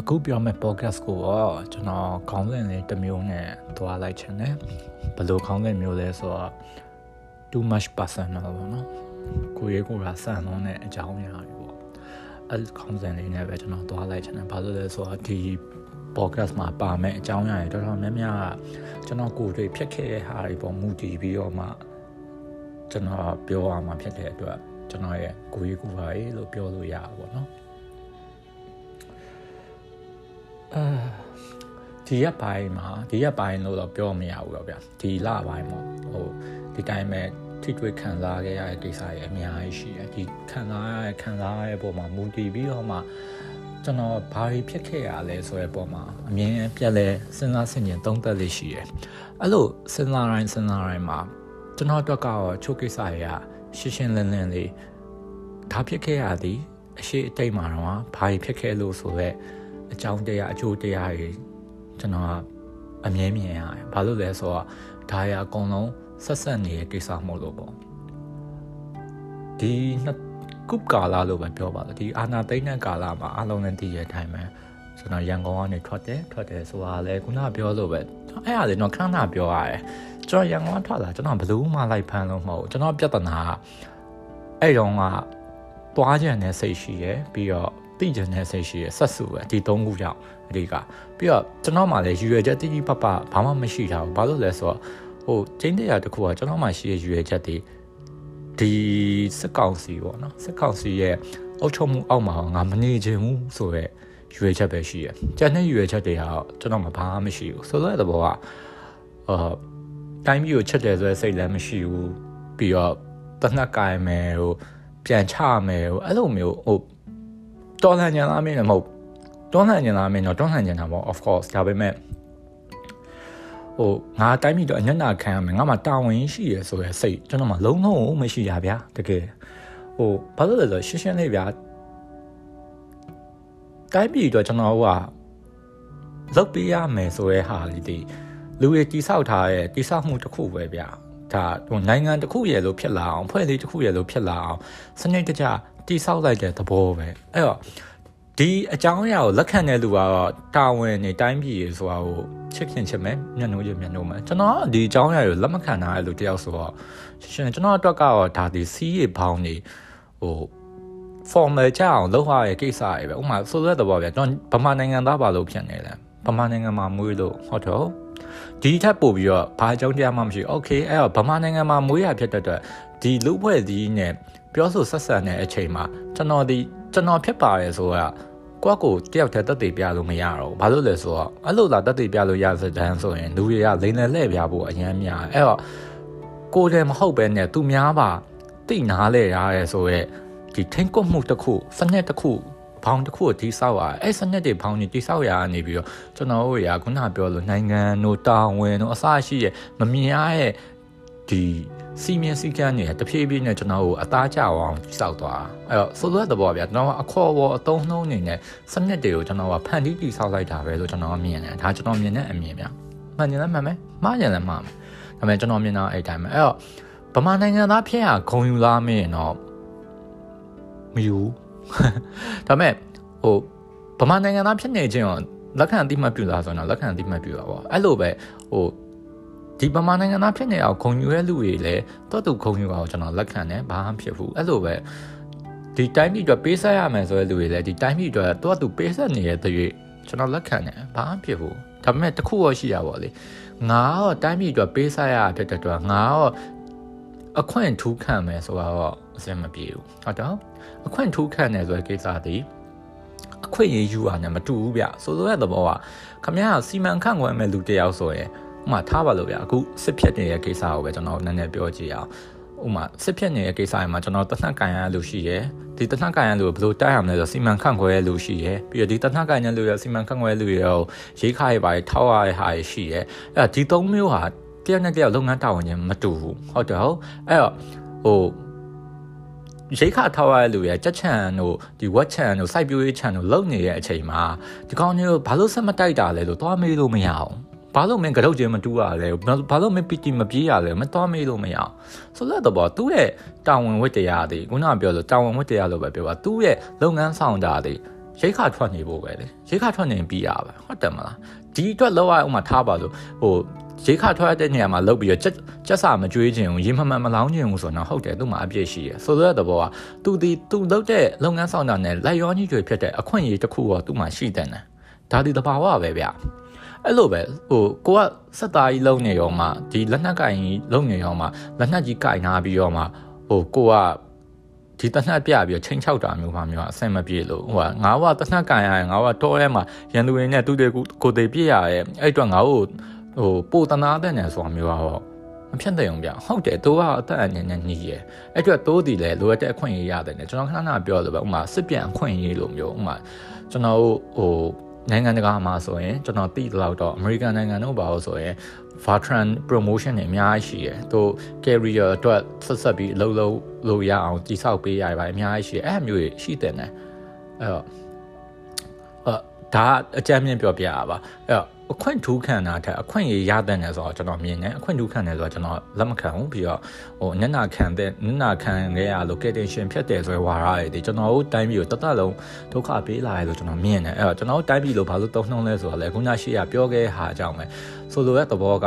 အခုပြောမယ့် podcast ကိုတော့ကျွန်တော်ခေါင်းစဉ်လေးတစ်မျိုးနဲ့သွားလိုက်ချင်တယ်ဘယ်လိုခေါင်းစဉ်မျိုးလဲဆိုတော့ too much personal ပေါ့နော်ကိုရေးကိုယ်ကဆန်လုံးတဲ့အကြောင်းအရာတွေပေါ့အဲခေါင်းစဉ်လေးနဲ့ပဲကျွန်တော်သွားလိုက်ချင်တယ်ဘာလို့လဲဆိုတော့ဒီ podcast မှာပါမယ့်အကြောင်းအရာတွေတော်တော်များများကကျွန်တော်ကိုယ်တွေဖြစ်ခဲ့တဲ့ဟာတွေပေါ်မူတည်ပြီးတော့မှကျွန်တော်ပြောရမှာဖြစ်တဲ့အတွက်ကျွန်တော်ရဲ့ကိုရေးကိုယ်ပါရေးလို့ပြောလို့ရပါဘောနော် ဒီရက်ပိုင်းမှာဒီရက်ပိုင်းလို့တော့ပြောမရဘူးတော့ဗျဒီလပိုင်းမှာဟိုဒီတိုင်းပဲထိတွေ့ခံစားခဲ့ရတဲ့ကိစ္စတွေအများကြီးရှိတယ်ဒီခံစားရတဲ့ခံစားရတဲ့ပုံမှာမူတည်ပြီးတော့မှကျွန်တော်ဘာတွေဖြစ်ခဲ့ရလဲဆိုတဲ့ပုံမှာအမြင်ပြက်လဲစဉ်းစားဆင်ခြင်သုံးသပ်လေးရှိတယ်အဲ့လိုစဉ်းစားတိုင်းစဉ်းစားတိုင်းမှာကျွန်တော်အတွက်ကတော့ချိုးကိစ္စတွေကရှင်းရှင်းလင်းလင်းလေးဒါဖြစ်ခဲ့ရသည်အရှိအတိတ်မှာတော့ဘာတွေဖြစ်ခဲ့လို့ဆိုတော့အကြောင်းတရားအကျိုးတရားတွေ ကျွန်တော်အမြဲမြင်ရတယ်။ဘာလို့လဲဆိုတော့ဒါရအကုန်လုံးဆက်ဆက်နေတဲ့ကိစ္စမဟုတ်လို့ပေါ့။ဒီနှစ်ကုကာလာလို့ပဲပြောပါတော့ဒီအာနာသိမ့်တဲ့ကာလာမှာအလုံးနဲ့တည်ရဲ့အတိုင်းပဲကျွန်တော်ရန်ကုန်ကနေထွက်တယ်ထွက်တယ်ဆိုတာလေခုနပြောလို့ပဲအဲ့အားလေတော့ခဏခဏပြောရတယ်ကျွန်တော်ရန်ကုန်ကထွက်လာကျွန်တော်ဘယ်လို့မှလိုက်ဖမ်းလို့မဟုတ်ကျွန်တော်ပြဿနာအဲ့တုန်းကသွားကြတဲ့စိတ်ရှိရယ်ပြီးတော့ သိကြတဲ့စိတ်ရှိရဆက်စုပဲဒီ၃ခုကြောင့်အဓိကပြီးတော့ကျွန်တော်မှလည်းရွရွချက်တိတိပပဘာမှမရှိတာဘူးဘာလို့လဲဆိုတော့ဟိုချင်းတရားတစ်ခုကကျွန်တော်မှရှိရရွရွချက်တွေဒီစစ်ကောင်စီပေါ့နော်စစ်ကောင်စီရဲ့အုပ်ချုပ်မှုအောက်မှာငါမနေချင်ဘူးဆိုတော့ရွေချက်ပဲရှိရ။ကျန်တဲ့ရွေချက်တွေကတော့ကျွန်တော်မဘာမှမရှိဘူး။ဆိုတော့တဲ့ဘောကအာတိုင်းပြည်ကိုချက်တယ်ဆိုတဲ့စိတ်လည်းမရှိဘူး။ပြီးတော့တနက်ကင်မယ်ဟိုပြန်ချမယ်ဟိုအဲ့လိုမျိုးဟို တော်လှန်ကြလားမင်းလည်းမဟုတ်တော်လှန်ကြလားမင်းတော့တော်လှန်ကြတာပေါ့ of course ဒါပေမဲ့ဟိုငါတိုင်းပြည်တော့အညနာခံရမယ်ငါမှတာဝန်ရှိရဆိုရယ်စိတ်ကျွန်တော်မှလုံးလုံးမရှိရဗျာတကယ်ဟိုဘာလို့လဲဆိုရှင်းရှင်းလေးဗျာတိုင်းပြည်တော့ကျွန်တော်ကလုတ်ပေးရမယ်ဆိုရဲဟာလေးဒီလူတွေတိဆောက်ထားတဲ့တိဆောက်မှုတစ်ခုပဲဗျာ ဒါဟိုနိုင်ငံတစ်ခုရဲ့လို့ဖြစ်လာအောင်ဖွဲ့စည်းတစ်ခုရဲ့လို့ဖြစ်လာအောင်စနစ်တကျတိဆောက်လိုက်တဲ့သဘောပဲအဲ့တော့ဒီအကြောင်းအရာကိုလက်ခံတဲ့လူကတော့တာဝန်နေတိုင်းပြည်ရေဆိုတာကိုချစ်ခင်ချစ်မယ်မျက်နှာရမျက်နှာမယ်ကျွန်တော်ဒီအကြောင်းအရာကိုလက်မခံနိုင်တဲ့လူတယောက်ဆိုတော့ရှင်ကျွန်တော်အတွက်ကတော့ဒါဒီစီးရပေါင်းနေဟို formal ကြအောင်လုပ်ရတဲ့ကိစ္စတွေပဲဥပမာဆိုတဲ့သဘောဗျကျွန်တော်ဗမာနိုင်ငံသားပါလို့ဖြစ်နေတယ်ဗမာနိုင်ငံမှာမွေးလို့ဟုတ်တော့ ဒီထက်ပိုပြီးတော့ဘာအကြောင်းတရားမှမရှိ Okay အဲ့တော့ဗမာနိုင်ငံမှာမွေးရဖြစ်တဲ့အတွက်ဒီလူ့ဖွဲ့စည်းနဲ့ပြောဆိုဆက်ဆံတဲ့အချိန်မှာကျွန်တော်ဒီကျွန်တော်ဖြစ်ပါတယ်ဆိုတာကိုယ့်ကိုတယောက်တည်းတက်တည်ပြလို့မရတော့ဘူး။ဘာလို့လဲဆိုတော့အဲ့လိုသာတက်တည်ပြလို့ရစတဲ့ဆိုရင်လူတွေကလိန်လည်လှည့်ပြဖို့အရန်များအဲ့တော့ကိုယ်တည်းမဟုတ်ပဲနဲ့သူများပါတိနာလဲရရဲဆိုရဲဒီထိန်ကွက်မှုတစ်ခုစနစ်တစ်ခု ဘောင်တစ်ခုတိဆောက်ရအဲ့စနစ်တွေဘောင်တွေတိဆောက်ရနေပြီးတော့ကျွန်တော်တို့ရာခုနပြောလို့နိုင်ငံတို့တာဝန်တို့အစရှိရဲ့မမြင်ရရဲ့ဒီစီမင်းစည်းကမ်းတွေတဖြည်းဖြည်းနဲ့ကျွန်တော်တို့အသားကျအောင်စောက်သွားအဲ့တော့ဆိုလိုတဲ့ဘောဗျာကျွန်တော်အခေါ်ဘောအတုံးနှုံးနေနဲ့စနစ်တွေကိုကျွန်တော်ကဖန်တီးတည်ဆောက်လိုက်တာပဲလို့ကျွန်တော်မြင်တယ်ဒါကျွန်တော်မြင်တဲ့အမြင်ဗျမှန်တယ်လည်းမှန်မယ်မှားတယ်လည်းမှားမယ်ဒါပေမဲ့ကျွန်တော်မြင်တာအဲ့တိုင်းပဲအဲ့တော့ဗမာနိုင်ငံသားဖြစ်ရဂုံယူလားမင်းတော့မယူ ဒါပေမဲ့ဟိုဗမာနိုင်ငံသားဖြစ်နေခြင်းတော့လက်ခံအတိမတ်ပြုလားဆိုတော့လက်ခံအတိမတ်ပြုတာပေါ့အဲ့လိုပဲဟိုဒီဗမာနိုင်ငံသားဖြစ်နေအောင်ဂုံယူရဲ့လူတွေလည်းတော့သူဂုံယူအောင်ကျွန်တော်လက်ခံတယ်ဘာမှဖြစ်ဘူးအဲ့လိုပဲဒီတိုင်းပြည်အတွက်ပေးဆက်ရမယ်ဆိုတဲ့လူတွေလည်းဒီတိုင်းပြည်အတွက်တော့သူပေးဆက်နေတဲ့တည်းကျွန်တော်လက်ခံတယ်ဘာမှဖြစ်ဘူးဒါပေမဲ့တခုတော့ရှိရပါလေငါတော့တိုင်းပြည်အတွက်ပေးဆက်ရဖြစ်တဲ့အတွက်ငါတော့အခွင့်ထူးခံမယ်ဆိုတော့အစင်မပြေဘူးဟုတ်တော့ အခွင့်ထူးခံတယ်ဆိုတဲ့ကိစ္စဒီအခွင့်အရေးယူတာနဲ့မတူဘူးဗျဆိုလိုတဲ့သဘောကခမရစီမံခန့်ခွဲမဲ့လူတယောက်ဆိုရင်ဥမာထားပါလို့ဗျအခုစစ်ဖြစ်နေတဲ့ကိစ္စကိုပဲကျွန်တော်နည်းနည်းပြောကြည့်အောင်ဥမာစစ်ဖြစ်နေတဲ့ကိစ္စတွေမှာကျွန်တော်တနက်ကန်ရလို့ရှိရယ်ဒီတနက်ကန်ရလို့ဘယ်လိုတိုက်ရမလဲဆိုစီမံခန့်ခွဲရလို့ရှိရယ်ပြီးတော့ဒီတနက်ကန်ရလို့ရစီမံခန့်ခွဲလို့ရရိခါရပါထောက်ရတဲ့ဟာရှိရယ်အဲ့ဒီသုံးမျိုးဟာတယောက်နဲ့တယောက်လုပ်ငန်းတာဝန်ချင်းမတူဘူးဟုတ်တယ်ဟုတ်အဲ့တော့ဟို ရိခါထောက်ရတဲ့လူရဲ့ကြက်ချန်တို့ဒီဝက်ချန်တို့စိုက်ပျိုးရေးချန်တို့လုံနေတဲ့အချိန်မှာဒီကောင်မျိုးဘာလို့ဆက်မတိုက်တာလဲလို့သွားမေးလို့မရအောင်ဘာလို့မင်းကတော့ချင်းမတူးရလဲဘာလို့မင်းပီတီမပြေးရလဲမသွားမေးလို့မရအောင်ဆိုတော့သူ့ရဲ့တာဝန်ဝတ္တရားတွေခုနကပြောလို့တာဝန်ဝတ္တရားလို့ပဲပြောပါသူ့ရဲ့လုပ်ငန်းဆောင်တာတွေရိတ်ခါထွက်နေဖို့ပဲလေရိတ်ခါထွက်နေပြီးရပါဟုတ်တယ်မလားဒီအတွက်လောက်ရဥမာထားပါလို့ဟို ရိတ်ခါထွက်တဲ့နေရာမှာလောက်ပြီးတော့ချက်ချက်စာမကြွေးခြင်းရေမမှန်မလောင်းခြင်းဆိုတော့ဟုတ်တယ်သူ့မှာအပြည့်ရှိရဆိုတော့တဲ့ဘောကသူဒီသူလုပ်တဲ့လုပ်ငန်းဆောင်တာနဲ့လိုက်ရောကြီးတွေဖြစ်တဲ့အခွင့်အရေးတစ်ခုတော့သူ့မှာရှိတဲ့နဲ့ဒါဒီတဘာဝပဲဗျအဲ့လိုပဲဟိုကိုကစက်သားကြီးလုံနေရောမှဒီလက်နက်ကင်ကြီးလုံနေရောမှလက်နက်ကြီးကင်နာပြီးရောမှဟိုကိုကဒီတနတ်ပြပြီးချိန်ချောက်တာမျိုးပါမျိုးအဆင်မပြေလို့ဟိုကငါကတနတ်ကန်ရရင်ငါကတော့ထဲမှာရန်သူတွေနဲ့သူတွေကိုတေပြည့်ရရဲ့အဲ့အတွက်ငါ့ကို ဟိုပိုတနာတဲ့နယ်ဆိုတာမျိုးကတော့မဖြစ်တဲ့ုံဗျဟုတ်တယ်သူကအသက်အငြင်းနဲ့ညီရဲ့အဲ့အတွက်တိုးတည်လဲလိုအပ်တဲ့အခွင့်အရေးရတယ်နဲ့ကျွန်တော်ခဏခဏပြောလို့ပဲဥမာစစ်ပြန်အခွင့်အရေးလိုမျိုးဥမာကျွန်တော်ဟိုနိုင်ငံတကာမှာဆိုရင်ကျွန်တော်သိတော့တော့ American နိုင်ငံတို့ပါလို့ဆိုရင် Vartran promotion တွေအများကြီးရှိတယ်။သူ career အတွက်ဆက်ဆက်ပြီးအလုပ်လုပ်လို့ရအောင်ကြီးဆောက်ပေးရပါတယ်အများကြီးရှိတယ်။အဲ့မျိုးတွေရှိတယ်နဲ့အဲ့တော့အဲဒါအကြမ်းမြင့်ပြောပြရပါအဲ့တော့ အခွင့်ထူးခံတာထက်အခွင့်ရရတဲ့နေဆိုတော့ကျွန်တော်မြင်တယ်အခွင့်ထူးခံတယ်ဆိုတော့ကျွန်တော်လက်မခံဘူးပြီးတော့ဟိုညနာခံတဲ့ညနာခံခဲ့ရလို့ location ဖြစ်တယ်ဆိုရဝါရတွေကျွန်တော်တို့တိုင်းပြည်ကိုတသက်လုံးဒုက္ခပေးလာတယ်လို့ကျွန်တော်မြင်တယ်အဲ့တော့ကျွန်တော်တို့တိုင်းပြည်လို့ဘာလို့တုံ့နှုံးလဲဆိုတော့လေခုနရှိရပြောခဲ့ဟာအကြောင်းပဲဆိုလိုတဲ့သဘောက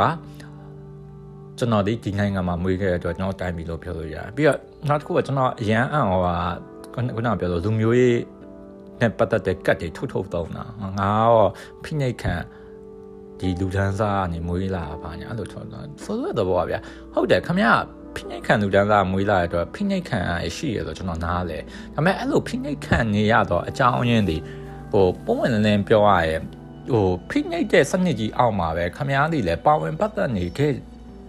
ကျွန်တော်ဒီဒီနိုင်ငံမှာမွေးခဲ့တဲ့အတွက်ကျွန်တော်တိုင်းပြည်လို့ပြောလို့ရတယ်ပြီးတော့နောက်တစ်ခုကကျွန်တော်အရန်အံ့ဩတာခုနကပြောလို့လူမျိုးရေးနဲ့ပတ်သက်တဲ့ကတ်တွေထုတ်ထုတ်သုံးတာငါရောဖိနှိတ်ခံ ဒီလူဒန်းစားကနေမွေးလာပါညာအဲ့လိုထော်တာဆိုတော့ဘောဗျာဟုတ်တယ်ခမရဖိနှိတ်ခံလူဒန်းစားမွေးလာတဲ့အတွက်ဖိနှိတ်ခံရရှိရဆိုကျွန်တော်နားလဲဒါပေမဲ့အဲ့လိုဖိနှိတ်ခံနေရတော့အကြောင်းရင်းတွေဟိုပုံဝင်လင်းပြောရရင်ဟိုဖိနှိတ်တဲ့စနစ်ကြီးအောက်မှာပဲခမရသည်လဲပါဝင်ပတ်သက်နေခဲ့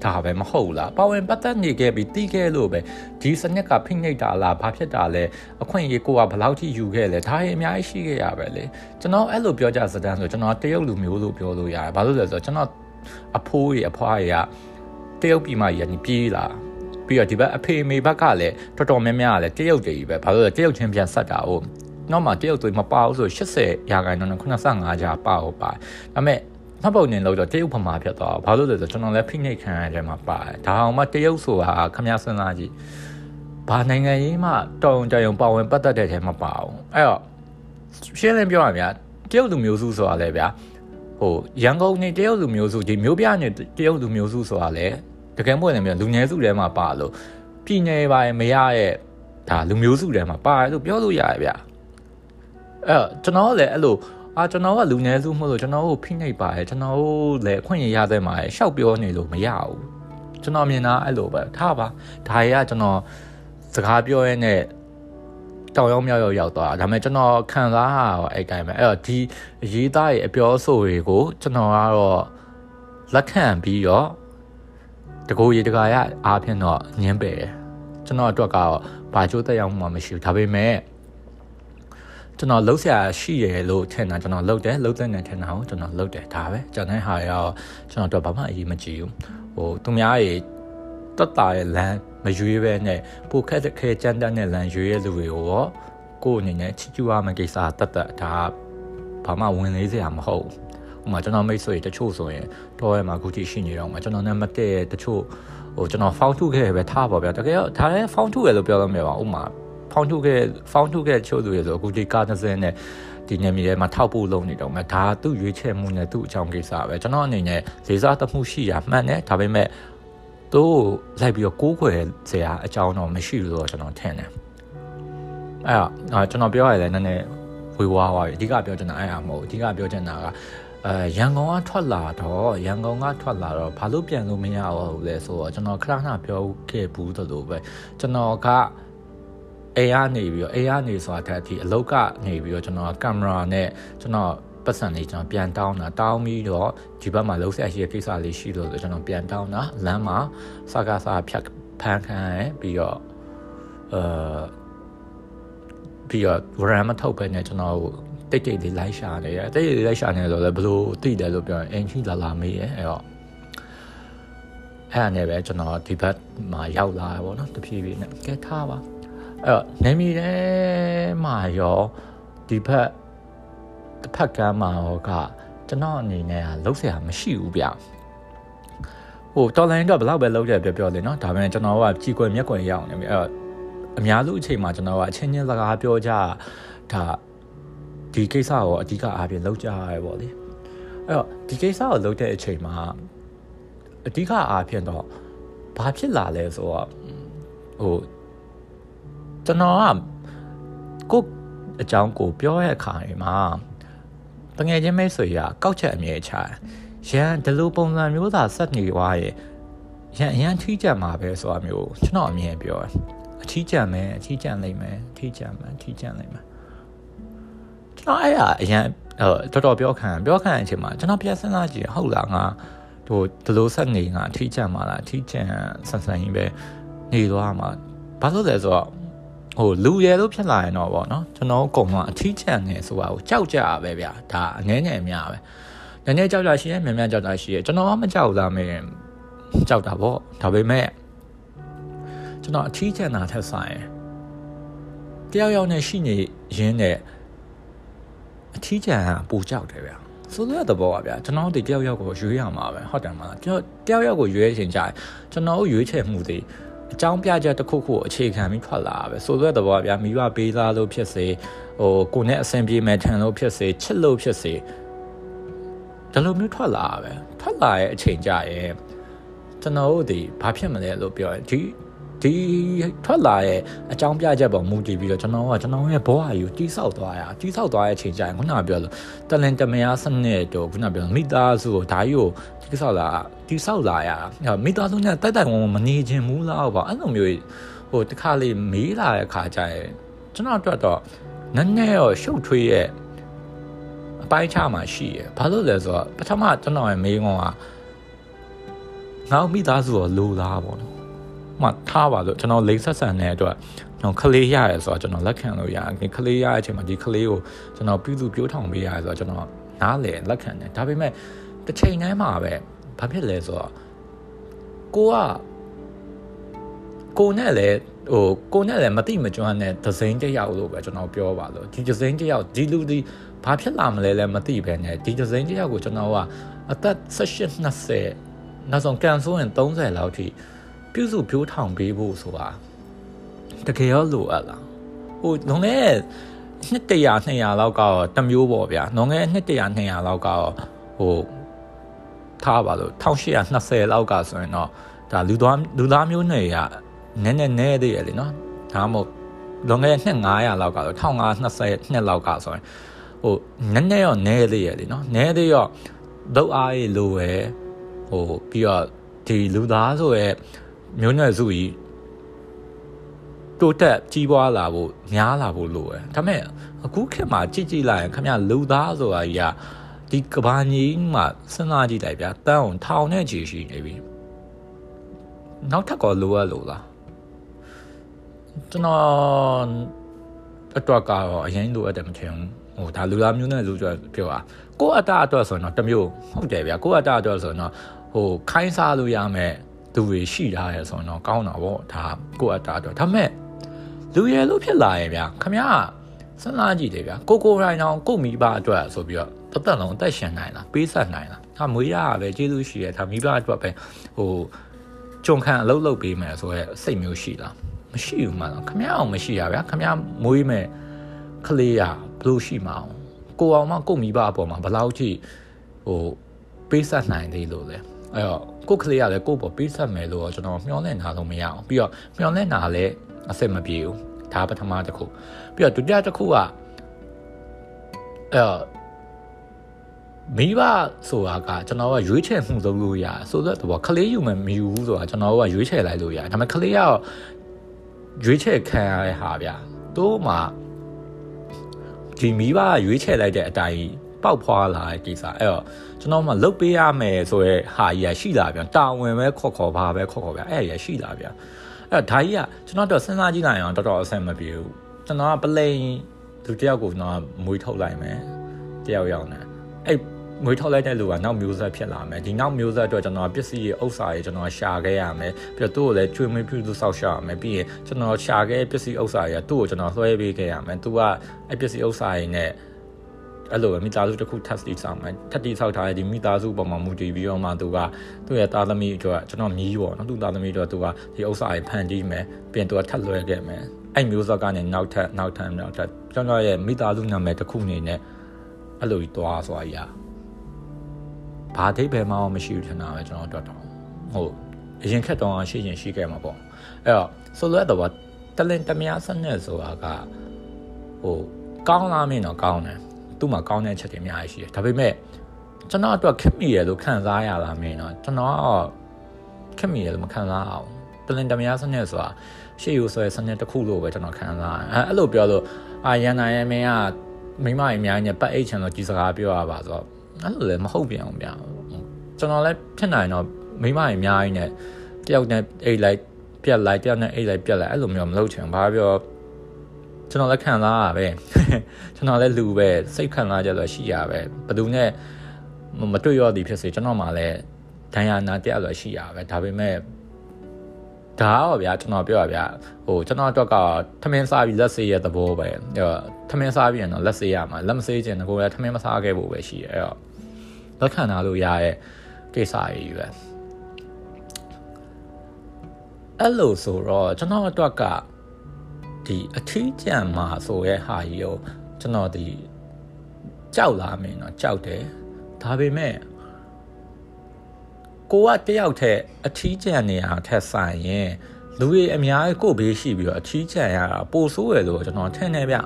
ဒါပဲမဟုတ်လားပါဝင်ပတ်သက်နေခဲ့ပြီးတီးခဲ့လို့ပဲဒီစနစ်ကဖိနှိပ်တာလားဘာဖြစ်တာလဲအခွင့်အရေးကိုကဘယ်လောက်ထိယူခဲ့လဲဒါရင်အများကြီးရှိခဲ့ရပဲလေကျွန်တော်အဲ့လိုပြောကြစတဲ့ဆိုကျွန်တော်တရုတ်လူမျိုးလို့ပြောလို့ရတယ်ဘာလို့လဲဆိုတော့ကျွန်တော်အဖိုးကြီးအဖွားကြီးကတရုတ်ပြည်မှာရန်ပြေးလာပြီးတော့ဒီဘက်အဖေမေဘက်ကလည်းတော်တော်များများကလည်းတရုတ်ကြီးပဲဘာလို့လဲတရုတ်ချင်းပြန်ဆက်တာဟုတ်နောက်မှတရုတ်သွေးမပါဘူးဆို80ရာခိုင်နှုန်းနဲ့85ကြာပါဟုတ်ပါဒါပေမဲ့ မှတ်ပုံနေလို့တော့တရုတ်ဗမာဖြစ်သွားဘာလို့လဲဆိုကျွန်တော်လည်းဖိနှိတ်ခံရတဲ့မှာပါတယ်ဒါအောင်မှတရုတ်ဆိုတာခမရစဉ်းစားကြည့်ဘာနိုင်ငံရေးမှတောင်ကြုံပါဝင်ပတ်သက်တဲ့ထဲမှာပါအောင်အဲ့တော့ရှင်းလင်းပြောရရင်တရုတ်လူမျိုးစုဆိုတာလည်းဗျာဟိုရန်ကုန်နေတရုတ်လူမျိုးစုဒီမျိုးပြနေတရုတ်လူမျိုးစုဆိုတာလည်းတကယ်မဟုတ်လည်းမြန်လူငယ်စုထဲမှာပါလို့ပြည်နယ်ပါမရရဲ့ဒါလူမျိုးစုထဲမှာပါတယ်လို့ပြောလို့ရတယ်ဗျအဲ့တော့ကျွန်တော်လည်းအဲ့လို အာကျွန်တော်ကလူငယ်စုမဟုတ်လို့ကျွန်တော်ကိုဖိနှိပ်ပါရဲ့ကျွန်တော်တို့လည်းအခွင့်အရေးရတဲ့မှာရှောက်ပြောနေလို့မရဘူးကျွန်တော်မြင်တာအဲ့လိုပဲထားပါဒါရီကကျွန်တော်စကားပြောရင်းနဲ့တောင်ရောက်မြောက်ရောက်ရောက်သွားတာဒါပေမဲ့ကျွန်တော်ခံစားရတော့အဲ့တိုင်းပဲအဲ့တော့ဒီရေးသားရဲ့အပြောအဆိုတွေကိုကျွန်တော်ကတော့လက်ခံပြီးတော့တကူရေတကာရအားဖြင့်တော့ညင်းပယ်တယ်ကျွန်တော်အတွက်ကတော့ဘာကြိုးတက်ရောက်မှမရှိဘူးဒါပေမဲ့ ကျွန်တော်လှုပ်ရှားရှိရလို့ထင်တာကျွန်တော်လှုပ်တယ်လှုပ်တဲ့နဲ့ထင်တာကိုကျွန်တော်လှုပ်တယ်ဒါပဲကျွန်တော်ဟာရောကျွန်တော်တော့ဘာမှအရေးမကြီးဘူးဟိုသူများရေတက်တာရဲ့လမ်းမရွေးပဲနဲ့ပိုခက်ခဲကြမ်းတမ်းတဲ့လမ်းရွေးရလူတွေကိုရောကိုယ်အနေနဲ့ချီကျူးရမယ့်ကိစ္စတတ်တတ်ဒါဘာမှဝင်လေးစရာမဟုတ်ဟိုမှာကျွန်တော်မိတ်ဆွေတချို့ဆိုရင်တော့ရဲမှာအခုထိရှိနေတော့မှာကျွန်တော်နဲ့မတည့်တချို့ဟိုကျွန်တော် found ထုခဲ့ပဲထားပါဗျာတကယ်တော့ဒါလည်း found ထုရလို့ပြောလို့မရပါဘူးဥမာ ဖောင်းထုတ်ခဲ့ဖောင်းထုတ်ခဲ့ချို့သူရဆိုအခုဒီကားတစ်စင်းနဲ့ဒီညမီထဲမှာထောက်ဖို့လုပ်နေတော့မှဒါသူ့ရွေးချယ်မှုနဲ့သူ့အကြောင်းကိစ္စပဲကျွန်တော်အနေနဲ့လေးစားသမှုရှိရမှန်တယ်ဒါပေမဲ့သူ့လိုက်ပြီးတော့ကိုးခွေစရာအကြောင်းတော့မရှိဘူးလို့ကျွန်တော်ထင်တယ်အဲ့တော့ကျွန်တော်ပြောရရင်လည်းနည်းနည်းဝေဝါးသွားပြီအဓိကပြောချင်တာအဲ့အမဟုတ်အဓိကပြောချင်တာကအဲရန်ကုန်ကထွက်လာတော့ရန်ကုန်ကထွက်လာတော့ဘာလို့ပြန်လို့မရဘူးလဲဆိုတော့ကျွန်တော်ခဏခဏပြောခဲ့ဘူးသလိုပဲကျွန်တော်က အိမ်ကနေပြီးတော့အိမ်ကနေဆိုတာတက်အထိအလုတ်ကနေပြီးတော့ကျွန်တော်ကင်မရာနဲ့ကျွန်တော်ပတ်စံလေးကျွန်တော်ပြန်တောင်းတာတောင်းပြီးတော့ဒီဘက်မှာလှုပ်ဆက်ရှိတဲ့ကိစ္စလေးရှိလို့ကျွန်တော်ပြန်တောင်းတာလမ်းမှာစကားစားဖြတ်ဖန်ခံရပြီးတော့အဲပြီးတော့ဝရမ်းမထုတ်ပဲနဲ့ကျွန်တော်တိတ်တိတ်လေးလိုက်ရှာနေတယ်တိတ်တိတ်လေးလိုက်ရှာနေတော့လည်းဘလို့သိတယ်လို့ပြောရင်အင်ကြီးလာလာမေးရဲအဲ့တော့အဲ့အနေပဲကျွန်တော်ဒီဘက်မှာရောက်လာတယ်ပေါ့နော်တဖြည်းဖြည်းနဲ့ကဲထားပါ အဲ့တော့နေမီထဲမှာရောဒီဘက်တစ်ဖက်ကမ်းမှာရောကကျွန်တော်အနေနဲ့ကလုံးဆရာမရှိဘူးဗျဟိုတော်လိုင်းတော့ဘလောက်ပဲလုံးတယ်ပြောပြောလေနော်ဒါပေမဲ့ကျွန်တော်ကကြီးကွယ်မျက်ကွယ်ရအောင်နေပြီအဲ့တော့အများစုအချိန်မှာကျွန်တော်ကအချင်းချင်းစကားပြောကြဒါဒီကိစ္စကိုအဓိကအားဖြင့်လောက်ကြရဲပေါ့လေအဲ့တော့ဒီကိစ္စကိုလောက်တဲ့အချိန်မှာအဓိကအားဖြင့်တော့ဘာဖြစ်လာလဲဆိုတော့ဟို ကျွန်တော်ကကိုအကြောင်းကိုပြောရတဲ့အခါမှာတငယ်ချင်းမိတ်ဆွေကကောက်ချက်အမြဲချရန်ဒီလိုပုံစံမျိုးသာဆက်နေသွားရဲ့ရန်အရန်ထီးကြံမှာပဲဆိုတာမျိုးကျွန်တော်အမြင်ပြောတယ်အထီးကြံမယ်အထီးကြံလိမ့်မယ်အထီးကြံမယ်အထီးကြံလိမ့်မယ်ကျွန်တော်အဲ့ဒါအရန်ဟိုတော်တော်ပြောခံပြောခံအချိန်မှာကျွန်တော်ပြန်စဉ်းစားကြည့်ဟုတ်လားငါဟိုဒီလိုဆက်နေငါအထီးကြံမှာလားအထီးကြံဆန်ဆန်ကြီးပဲနေသွားမှာဘာလို့လဲဆိုတော့ ဟိုလူရဲလို့ဖြစ်လာရင်တော့ဗောနော်ကျွန်တော်ကုံတော့အထီးကျန်နေဆိုတာကိုကြောက်ကြရပဲဗျာဒါအငဲငယ်များပဲနည်းနည်းကြောက်ကြရှိရဲမြန်မြန်ကြောက်တာရှိရဲကျွန်တော်ကမကြောက်သားမင်းကြောက်တာဗောဒါပေမဲ့ကျွန်တော်အထီးကျန်တာထက်ဆိုင်တယောက်ယောက်နဲ့ရှိနေရင်းနဲ့အထီးကျန်ကပူကြောက်တယ်ဗျာဆိုတဲ့သဘောပါဗျာကျွန်တော်ဒီတယောက်ယောက်ကိုရွေးရမှာပဲဟုတ်တယ်မလားကျွန်တော်တယောက်ယောက်ကိုရွေးချင်ကြတယ်ကျွန်တော်ရွေးချယ်မှုတွေ အကြောင်းပြချက်တစ်ခုခုအခြေခံပြီးထွက်လာပဲဆိုတဲ့သဘောဗျာမိဘပေးသားလို့ဖြစ်စေဟိုကိုနဲ့အဆင်ပြေမယ်ထင်လို့ဖြစ်စေချစ်လို့ဖြစ်စေဒါလိုမျိုးထွက်လာပဲထွက်လာရဲ့အချိန်ကြရဲ့ကျွန်တော်တို့ဒီဘာဖြစ်မလဲလို့ပြောရင်ဒီ ဒီထွက်လာရဲ့အကြောင်းပြချက်ပေါ်မူတည်ပြီးတော့ကျွန်တော်ကကျွန်တော်ရဲ့ဘဝကြီးကိုတိဆောက်သွားရတိဆောက်သွားရဲ့အချိန်ကြရင်ခုနကပြောလို့တလန်တမယာစနစ်တို့ခုနပြောမိသားစုကိုဒါကြီးကိုတိဆောက်လာတိဆောက်လာရမိသားစုနဲ့တိုက်တိုက်ဝင်မနေခြင်းမူလားပေါ့အဲ့လိုမျိုးဟိုတခါလေးမေးလာတဲ့ခါကျရင်ကျွန်တော်အတွက်တော့နည်းနည်းတော့ရှုပ်ထွေးရဲ့အပိုင်းခြားမှရှိရဘာလို့လဲဆိုတော့ပထမကျွန်တော်ရဲ့မေးခွန်းကငါမိသားစုကိုလိုလားပေါ့နော် မှထားပါလို့ကျွန်တော်လိမ့်ဆက်ဆန်တဲ့အတွက်ကျွန်တော်ကလေးရရဲဆိုတော့ကျွန်တော်လက်ခံလို့ရတယ်ကလေးရတဲ့အချိန်မှာဒီကလေးကိုကျွန်တော်ပြုစုပြိုးထောင်ပေးရတယ်ဆိုတော့ကျွန်တော်နားလေလက်ခံတယ်ဒါပေမဲ့တစ်ချိန်တည်းမှာပဲဘာဖြစ်လဲဆိုတော့ကိုကကိုနဲ့လည်းဟိုကိုနဲ့လည်းမတိမကျွမ်းတဲ့ဒဇိန်တယောက်လို့ပဲကျွန်တော်ပြောပါလို့ဒီဒဇိန်တယောက်ဒီလူဒီဘာဖြစ်လာမလဲလဲမသိပဲနဲ့ဒီဒဇိန်တယောက်ကိုကျွန်တော်ကအသက်18 20နောက်ဆုံးကန်ဆိုရင်30လောက်ထိ ပြုစုပြိုးထောင်ပေးဖို့ဆိုတာတကယ်ရောလိုအပ်လားဟိုလုံခဲ့နှစ်တရာ200လောက်ကတော့တမျိုးပေါ့ဗျာလုံခဲ့နှစ်တရာ200လောက်ကတော့ဟိုထားပါလို့1820လောက်ကဆိုရင်တော့ဒါလူသားလူသားမျိုးနွယ်ရနည်းနည်းနည်းသေးရလေနော်ဒါမှမဟုတ်လွန်ခဲ့တဲ့နှစ်900လောက်ကတော့1520နှစ်လောက်ကဆိုရင်ဟိုနည်းနည်းရောနည်းသေးရလေနော်နည်းသေးရောဒုတ်အားရလိုပဲဟိုပြီးတော့ဒီလူသားဆိုရဲ့ မျိုးနွယ်စုကြီးတိုးတက်ကြီးပွားလာဖို့များလာဖို့လိုတယ်ဒါပေမဲ့အခုခေတ်မှာကြည့်ကြည့်လိုက်ရင်ခမရလူသားဆိုတာကြီးကဒီကဘာကြီးမှာစဉ်းစားကြည့်လိုက်ဗျာတန်းအောင်ထောင်နဲ့ချီရှိနေပြီနောက်ထပ်ကောလိုရလို့လားကျွန်တော်အတွက်ကတော့အရင်လိုအပ်တယ်မထင်ဘူးဟိုဒါလူသားမျိုးနဲ့လူကြပြောတာကိုယ့်အတအတွက်ဆိုရင်တော့တမျိုးဟုတ်တယ်ဗျာကိုယ့်အတအတွက်ဆိုရင်တော့ဟိုခိုင်းစားလို့ရမယ် သူတွေရှိထားရဲဆိုတော့ကောင်းတာပေါ့ဒါကိုယ့်အတအတွက်ဒါပေမဲ့လူရဲလို့ဖြစ်လာရဲ့ဗျာခမရစဉ်းစားကြည့်တယ်ဗျာကိုကိုရိုင်းအောင်ကိုမိဘအတွက်ဆိုပြီးတော့တသက်လုံးအသက်ရှင်နိုင်လားပေးဆက်နိုင်လားဒါမွေးရတာပဲကျေးဇူးရှိရဲဒါမိဘအတွက်ပဲဟိုကြုံခံအလုပ်လုပ်ပေးမယ်ဆိုရဲစိတ်မျိုးရှိလားမရှိဘူးမှတော့ခမရအောင်မရှိရဗျာခမရမွေးမယ်ကလေးရဘလို့ရှိမအောင်ကိုအောင်မကိုမိဘအပေါ်မှာဘယ်လောက်ထိဟိုပေးဆက်နိုင်သေးလို့လဲ အဲ့တော့ကိုကလေးကလည်းကိုပေါ်ပေးဆက်မယ်လို့ကျွန်တော်မျှော်လင့်တာတော့မရအောင်ပြီးတော့မျှော်လင့်တာလည်းအဆင်မပြေဘူးဒါပထမတစ်ခုပြီးတော့ဒုတိယတစ်ခုကအဲ့မိဘဆိုတာကကျွန်တော်ကရွေးချယ်မှုလုပ်လို့ရဆိုတော့တော့ကလေးယူမယ်မယူဘူးဆိုတာကျွန်တော်ကရွေးချယ်လိုက်လို့ရဒါပေမဲ့ကလေးကရွေးချယ်ခံရတဲ့ဟာဗျာတို့မှဒီမိဘရွေးချယ်လိုက်တဲ့အတိုင်း ပေါက်ဖွာလာတဲ့ကိစ္စအဲ့တော့ကျွန်တော်မှလုတ်ပေးရမယ်ဆိုရဲဟာကြီးရရှိလာပြန်တာဝန်ပဲခေါ်ခေါ်ပါပဲခေါ်ခေါ်ဗျအဲ့ရရှိလာပြန်အဲ့ဒါကြီးကကျွန်တော်တော့စဉ်းစားကြည့်လိုက်အောင်တော်တော်အဆင်မပြေဘူးကျွန်တော်ကပလိန်သူတယောက်ကိုကျွန်တော်မွေးထုတ်လိုက်မယ်တယောက်ယောက်နဲ့အဲ့ငွေထုတ်လိုက်တဲ့လူကနောက်မျိုးဆက်ဖြစ်လာမယ်ဒီနောက်မျိုးဆက်အတွက်ကျွန်တော်ပစ္စည်းတွေဥစ္စာတွေကျွန်တော်ရှာခဲ့ရမယ်ပြီးတော့သူ့ကိုလည်းကျွေးမွေးပြုစုဆောက်ရှောက်ရမယ်ပြီးရင်ကျွန်တော်ရှာခဲ့ပစ္စည်းဥစ္စာတွေကသူ့ကိုကျွန်တော်လွှဲပေးခဲ့ရမယ်သူကအဲ့ပစ္စည်းဥစ္စာတွေနဲ့ အဲ့လိုပဲမိသားစုတစ်ခု test တိဆောက်မယ်ထပ်တိဆောက်ထားတဲ့ဒီမိသားစုပေါ်မှာမူတည်ပြီးတော့မှသူကသူ့ရဲ့သားသမီးအတွက်ကျွန်တော်မြည်ပေါ့နော်သူ့သားသမီးအတွက်သူကဒီဥစ္စာတွေဖန်တီးမယ်ပြင်သူကထပ်လွှဲခဲ့မယ်အဲ့မျိုးစောကနေနောက်ထပ်နောက်ထပ်နောက်ထပ်ကျွန်တော်ရဲ့မိသားစုနာမည်တစ်ခုအနေနဲ့အဲ့လိုကြီးတွားဆိုတာကြီးဘာအဓိပ္ပာယ်မှမရှိဘူးထင်တာပဲကျွန်တော်တို့တော့ဟုတ်အရင်ခက်တော့ရှိရင်ရှိခဲ့မှာပေါ့အဲ့တော့ဆိုလိုတော့တလင်တမယာစနစ်ဆိုတာကဟိုကောင်းလားမင်းတော့ကောင်းတယ် သူ့မှာကောင်းတဲ့ချက်တွေအများကြီးရှိတယ်ဒါပေမဲ့ကျွန်တော်အတွက်ခက်မိရလို့ခံစားရလားမင်းတော့ကျွန်တော်ခက်မိရလို့မခံစားအောင်တလင်တမယာစနစ်ဆိုတာရှေ့ယူဆွဲစနစ်တစ်ခုလို့ပဲကျွန်တော်ခံစားရတယ်အဲအဲ့လိုပြောလို့အာရန်နိုင်ရဲ့မင်းကမိမအများကြီးနဲ့ပတ်အိတ်ချင်လို့ကြီးစကားပြောရပါဆိုတော့အဲ့လိုလည်းမဟုတ်ပြန်အောင်ဗျာကျွန်တော်လည်းဖြစ်နိုင်တော့မိမအများကြီးနဲ့တယောက်နဲ့အိတ်လိုက်ပြက်လိုက်တယောက်နဲ့အိတ်လိုက်ပြက်လိုက်အဲ့လိုမျိုးမလုပ်ချင်ဘာပြော ကျွန်တော်လည်းခံစားရပဲကျွန်တော်လည်းလူပဲစိတ်ခံစားကြလို့ရှိရပဲဘယ်သူနဲ့မတွေ့ရသည်ဖြစ်စေကျွန်တော်မှလည်းဒဏ်ရာနာတရားလို့ရှိရပဲဒါပေမဲ့ဒါတော့ဗျာကျွန်တော်ပြောရဗျာဟိုကျွန်တော်အတွက်ကထမင်းစားပြီးလက်ဆေးရတဲ့ဘောပဲထမင်းစားပြီးရင်တော့လက်ဆေးရမှာလက်မဆေးချင်တော့ကိုယ်ကထမင်းမစားခဲ့ဖို့ပဲရှိရဲအဲ့တော့လက်ခံထားလို့ရရဲ့ကိစ္စကြီးပဲအဲ့လိုဆိုတော့ကျွန်တော်အတွက်က ဒီအထီးကျန်မှာဆိုရဲဟာကြီးကိုကျွန်တော်ဒီကြောက်လာမင်းတော့ကြောက်တယ်ဒါပေမဲ့ကိုကတယောက်တည်းအထီးကျန်နေရထက်ဆိုင်ရင်လူကြီးအများကြီးကိုဘေးရှိပြီးတော့အထီးကျန်ရတာပိုဆိုးရလို့ကျွန်တော်ထင်နေဗျ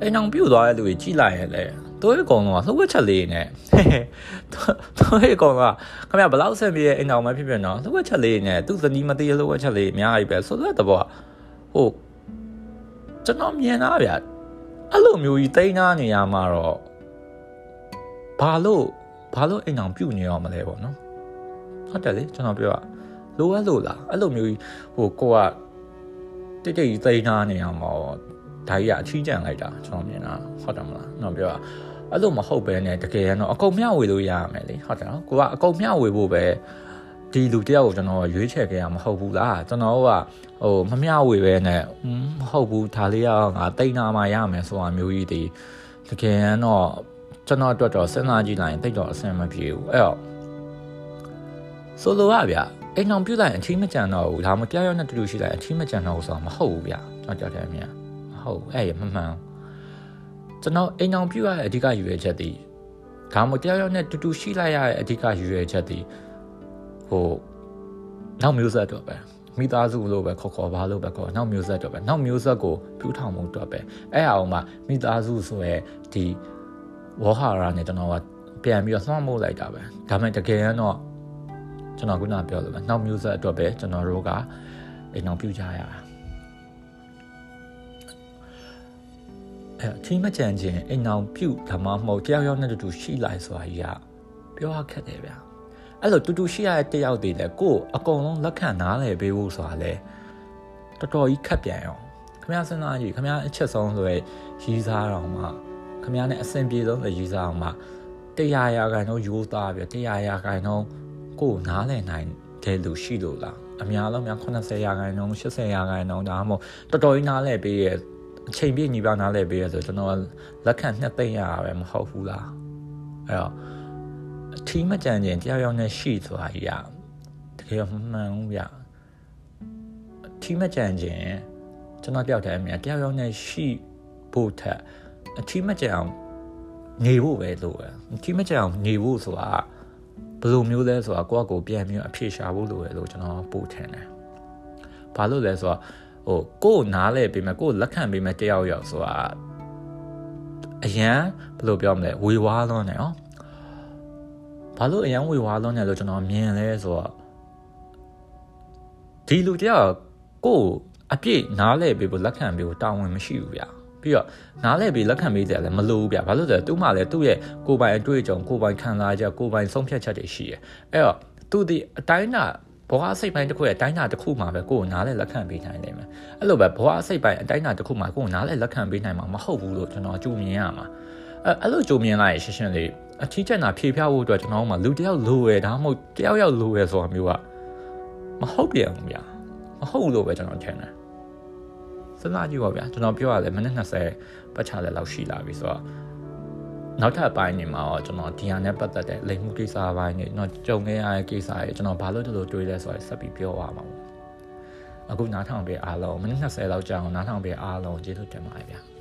အိမ်အောင်ပြုတ်သွားတဲ့လူကြီးကြည်လိုက်ရင်လေတို့ရဲ့ကောင်တော့လှုပ်ဝက်ချက်လေးနဲ့တို့ရဲ့ကောင်ကခင်ဗျဘလောက်ဆင်ပြေအိမ်အောင်မဖြစ်ဖြစ်နော်လှုပ်ဝက်ချက်လေးနဲ့သူ့ဇနီးမသေးလှုပ်ဝက်ချက်လေးအများကြီးပဲဆိုတော့တဘောဟို ကျွန်တော်မြင်တာဗျအဲ့လိုမျိုးကြီးတိန်းသားနေရမှာတော့ဘာလို့ဘာလို့အိမ်အောင်ပြုတ်နေရမလဲပေါ့နော်ဟုတ်တယ်လေကျွန်တော်ပြောလိုအပ်လို့လားအဲ့လိုမျိုးကြီးဟိုကိုကတိတ်တိတ်ကြီးသိမ်းထားနေအောင်ပေါ့ဒါကြီးကအချီးကျန်လိုက်တာကျွန်တော်မြင်တာဟုတ်တယ်မလားကျွန်တော်ပြောအဲ့လိုမဟုတ်ပဲねတကယ်ရတော့အကုန်မျှဝေလို့ရရမယ်လေဟုတ်တယ်နော်ကိုကအကုန်မျှဝေဖို့ပဲ ဒီလူတယောက်ကိုကျွန်တော်ရွေးချယ်ခဲ့ရမဟုတ်ဘူးလားကျွန်တော်ကဟိုမမျှဝေပဲနဲ့မဟုတ်ဘူးဒါလေးကငါတိတ်နာမှရမယ်ဆိုတာမျိုးကြီးဒီတကယ်ရတော့ကျွန်တော်အတွက်တော့စဉ်းစားကြည့်လိုက်ရင်တိတ်တော့အဆင်မပြေဘူးအဲ့တော့ဆိုလိုပါဗျအိမ်အောင်ပြုတ်လိုက်အထီးမကြံတော့ဘူးဒါမှမဟုတ်တယောက်ယောက်နဲ့တူတူရှိလိုက်အထီးမကြံတော့ဘူးဆိုတာမဟုတ်ဘူးဗျကျွန်တော်ကြောက်တယ်မြင်မဟုတ်အဲ့ရမမှန်ကျွန်တော်အိမ်အောင်ပြုတ်ရတဲ့အဓိကယူရချက်တည်ဒါမှမဟုတ်တယောက်ယောက်နဲ့တူတူရှိလိုက်ရတဲ့အဓိကယူရချက်တည် ဟိုနောက်မျိုးဆက်တော့ပဲမိသားစုလို့ပဲခေါ်ခေါ်ပါလို့ပဲခေါ်နောက်မျိုးဆက်တော့ပဲနောက်မျိုးဆက်ကိုပြူထောင်မှုတော့ပဲအဲ့အောင်မှမိသားစုဆိုရဲဒီဝေါ်ဟာရာနဲ့ကျွန်တော်ကပြန်ပြီးတော့သွမ်းမို့လိုက်တာပဲဒါပေမဲ့တကယ်တော့ကျွန်တော်ခုနပြောလို့ပဲနောက်မျိုးဆက်အတွက်ပဲကျွန်တော်တို့ကအိမ်အောင်ပြုကြရတာအဲအချင်းမကြံခြင်းအိမ်အောင်ပြုဓမ္မမဟုတ်တယောက်ယောက်နဲ့တူတူရှိလိုက်ဆိုတာကြီးကပြောရခက်တယ်ဗျာ အဲ့လိုတူတူရှိရတဲ့တယောက်တည်းလေကို့အကုန်လုံးလက်ခံနားလည်ပေးဖို့ဆိုတာလေတော်တော်ကြီးခက်ပြန်အောင်ခမရစဉ်းစားကြည့်ခမရအချက်ဆုံးဆိုရဲရီးစားတော့မှခမရနဲ့အဆင်ပြေဆုံးဆိုရီးစားအောင်မှတရားရာခိုင်တော့ယူသားပြတရားရာခိုင်တော့ကိုယ်နားလည်နိုင်တဲ့လူရှိလို့လားအများဆုံးများ80ရာခိုင်နှုန်း80ရာခိုင်နှုန်းဒါမှမဟုတ်တော်တော်ကြီးနားလည်ပေးရဲ့အချိန်ပြည့်ညီပါနားလည်ပေးရဆိုကျွန်တော်လက်ခံနှစ်သိမ့်ရတာပဲမဟုတ်ဘူးလားအဲ့တော့ အထီးမကြံကျင်တရားရောက်နေရှိဆိုတာကြီးอ่ะတကယ်မှန်ဘူးဗျအထီးမကြံကျင်ကျွန်တော်တယောက်တည်းအမြင်တရားရောက်နေရှိဖို့ထက်အထီးမကြံအောင်နေဖို့ပဲလို့ပဲအထီးမကြံအောင်နေဖို့ဆိုတာဘယ်လိုမျိုးလဲဆိုတာကိုယ့်အကိုပြန်ပြီးအဖြေရှာဖို့လိုရလို့ကျွန်တော်ပို့ထင်တယ်။ဘာလို့လဲဆိုတော့ဟိုကိုယ်နားလဲပေးမယ်ကိုယ်လက်ခံပေးမယ်တယောက်ယောက်ဆိုတာအရန်ဘယ်လိုပြောမလဲဝေဝါးလွန်းတယ်နော်။ ဘာလို့အရန်ဝေဝါးလွန်းတယ်လို့ကျွန်တော်မြင်လဲဆိုတော့ဒီလူတယောက်ကိုယ်အပြည့်နားလဲပေးဖို့လက်ခံပေးဖို့တာဝန်မရှိဘူးဗျာ။ပြီးတော့နားလဲပြီးလက်ခံပေးတယ်လည်းမလိုဘူးဗျဘာလို့လဲသူ့မှာလည်းသူ့ရဲ့ကိုယ်ပိုင်အတွေ့အကြုံကိုယ်ပိုင်ခံစားချက်ကိုယ်ပိုင်ဆုံးဖြတ်ချက်တွေရှိတယ်အဲ့တော့သူဒီအတိုင်းတာဘဝစိတ်ပိုင်းတစ်ခုရဲ့အတိုင်းတာတစ်ခုမှာပဲကိုယ်ကိုနားလဲလက်ခံပေးနိုင်တယ်မယ်အဲ့လိုပဲဘဝစိတ်ပိုင်းအတိုင်းတာတစ်ခုမှာကိုယ်ကိုနားလဲလက်ခံပေးနိုင်မှာမဟုတ်ဘူးလို့ကျွန်တော်ကြိုမြင်ရမှာအဲ့အဲ့လိုကြိုမြင်လိုက်ရင်ရှင်းရှင်းလေး အထီးကျန်တာဖြေဖြောက်ဖို့အတွက်ကျွန်တော်တို့မှာလူတယောက်လိုရဒါမှမဟုတ်တယောက်ယောက်လိုရဆိုတာမျိုးကမဟုတ်ပြန်ဘူးဗျာမဟုတ်လို့ပဲကျွန်တော်ထင်တယ်စဉ်းစားကြည့်ပါဗျာကျွန်တော်ပြောရတယ်မိနစ်20ပတ်ချလဲလောက်ရှိလာပြီဆိုတော့နောက်ထပ်ပိုင်းနေမှာတော့ကျွန်တော်ဒီဟာနဲ့ပတ်သက်တဲ့လိမ်မှုကိစ္စပိုင်းနေကျွန်တော်ကြုံခဲ့ရတဲ့ကိစ္စတွေကျွန်တော်ဘာလို့ဒီလိုတွေးလဲဆိုတော့ဆက်ပြီးပြောရမှာပေါ့အခုနားထောင်ပေးအားလုံးမိနစ်20လောက်ကြာအောင်နားထောင်ပေးအားလုံးကျေးဇူးတင်ပါတယ်ဗျာ